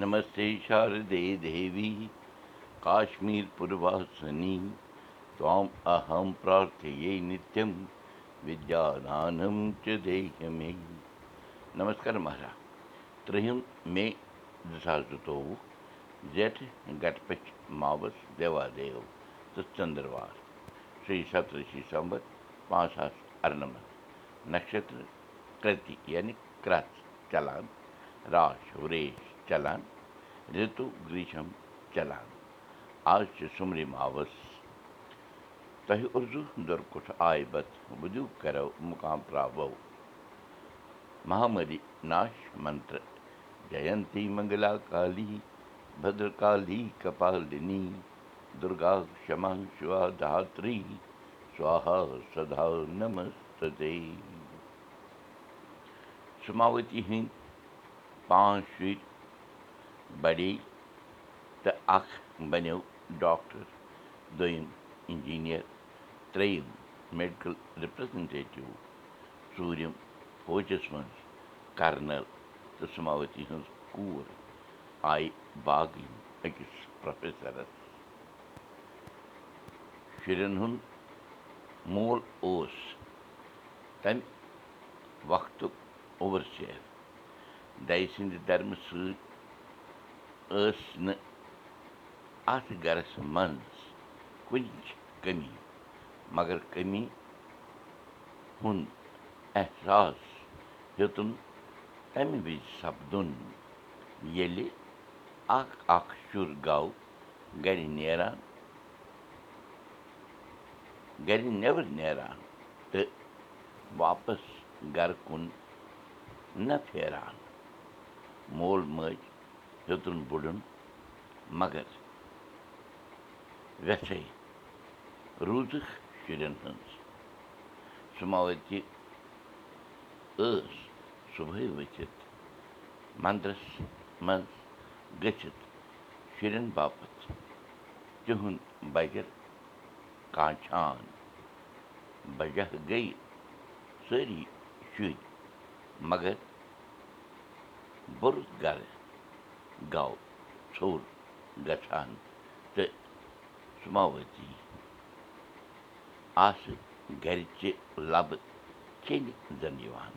نمس دیٖشمیٖسنیہ نتہِ مے نمس مہراج ترٛیٚیِم مےٚ دٕ ساس دتو चंद्रवार श्री پیوان دو पाँच सात شی नक्षत्र कृति यानी اَرنِ चलान राश वृष جینتی منگلا کالی ہٕنٛدۍ پانٛژھ شُرۍ اکھ بنیو ڈاکٹر دوٚیِم اِنجیٖنیر ترٛیٚیِم میڈِکل رِپرٛزنٹیٹِو ژوٗرِم فوجس منٛز کرنل تہٕ سُماؤتی ہٕنٛز کوٗر آیہِ باغٕنۍ أکِس پروفیسرس شُرٮ۪ن ہُنٛد مول اوس تمہِ وقتُک اوٚور سیر دَہہِ سٕنٛدِ دَرمہٕ سۭتۍ ٲس نہٕ اَتھ گرس منٛز کُنِچ کٔمی مگر کٔمی ہُنٛد احساس ہیوٚتُن تَمہِ وِزِ سپدُن ییٚلہِ اکھ اکھ شُر گوٚو گرِ نیران گرِ نٮ۪بر نیران تہٕ واپس گرٕ کُن نہ پھیران مول موج ہیوٚتُن بُڑُن مگر ویٚژھے روٗزٕکھ شُرٮ۪ن ہٕنٛز سُماؤتی ٲس صُبحٲے ؤتھِتھ منٛدرس منٛز گٔژھِتھ شُرٮ۪ن باپتھ تِہُنٛد بجر کانچھان بجہ گٔے سٲری شُرۍ مگر بوٚرُت گرٕ گوٚو ژھوٚر گژھان تہٕ سُماؤتی آسہٕ گرِچہِ لبہٕ کھیٚنہِ زن یِوان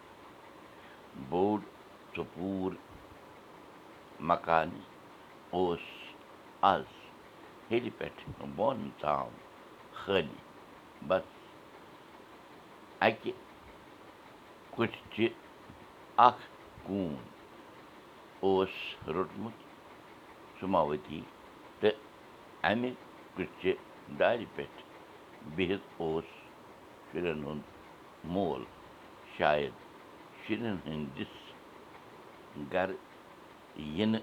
بوٚڑ ژۄپوٗر مکانہٕ اوس آز ہیٚرِ پٮ۪ٹھ بۄن تام خٲلی بس اَکہِ کُٹھچہِ اکھ کوٗن اوس روٚٹمُت سُماؤتی تہٕ اَمہِ کُٹھچہِ دارِ پٮ۪ٹھ بِہِتھ اوس شُرٮ۪ن ہُنٛد مول شاید شُرٮ۪ن ہٕنٛدِس گرٕ یِنہٕ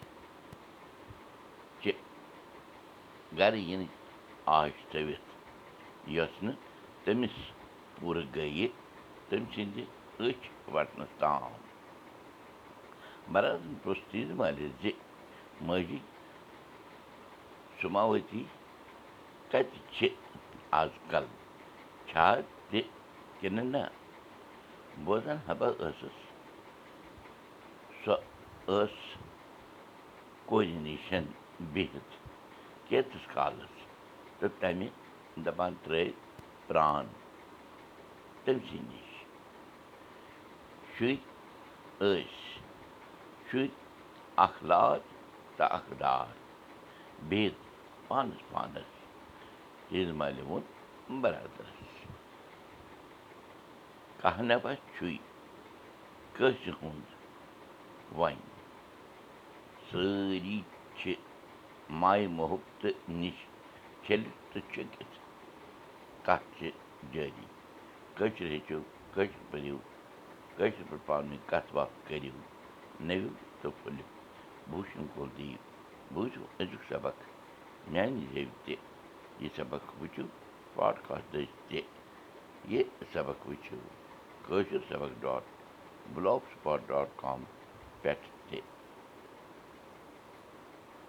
چہِ گرٕ یِنٕچ آش تھٲوِتھ یۄس نہٕ تٔمِس پوٗرٕ گٔیہِ تٔمۍ سٕنٛدِ أچھ وٹنس تام برادن پرٛژھ تیٖژ مالہِ زِ ماجی سُماؤتی کتہِ چھِ آز کل چھا تہِ کِنہٕ نہ بوزان حبا ٲسٕس سۄ ٲس کورِ نِش بِہِتھ کینٛژس کالس تہٕ تمہِ دپان ترٛٲے پرٛان تٔمۍ شُرۍ اکھ لاد تہٕ اکھ بِہِتھ پانس پانس مالہِ ووٚن برادرس کانٛہہ نفر چھُے کٲنٛسہِ ہُنٛد وۄنۍ سٲری چھِ مایہِ محبتہٕ نِش چھٔلِتھ تہٕ چھُکِتھ کتھ چھِ جٲری کٲشِر ہیٚچھِو کٲشِر پٔرِو کٲشِر پٲٹھۍ پانہٕ ؤنۍ کتھ باتھ کٔرِو أزیُک سبق میانہِ تہِ یہِ سبق وٕچھِو پاڈکاسٹ دٔسۍ تہِ یہِ سبق وٕچھِو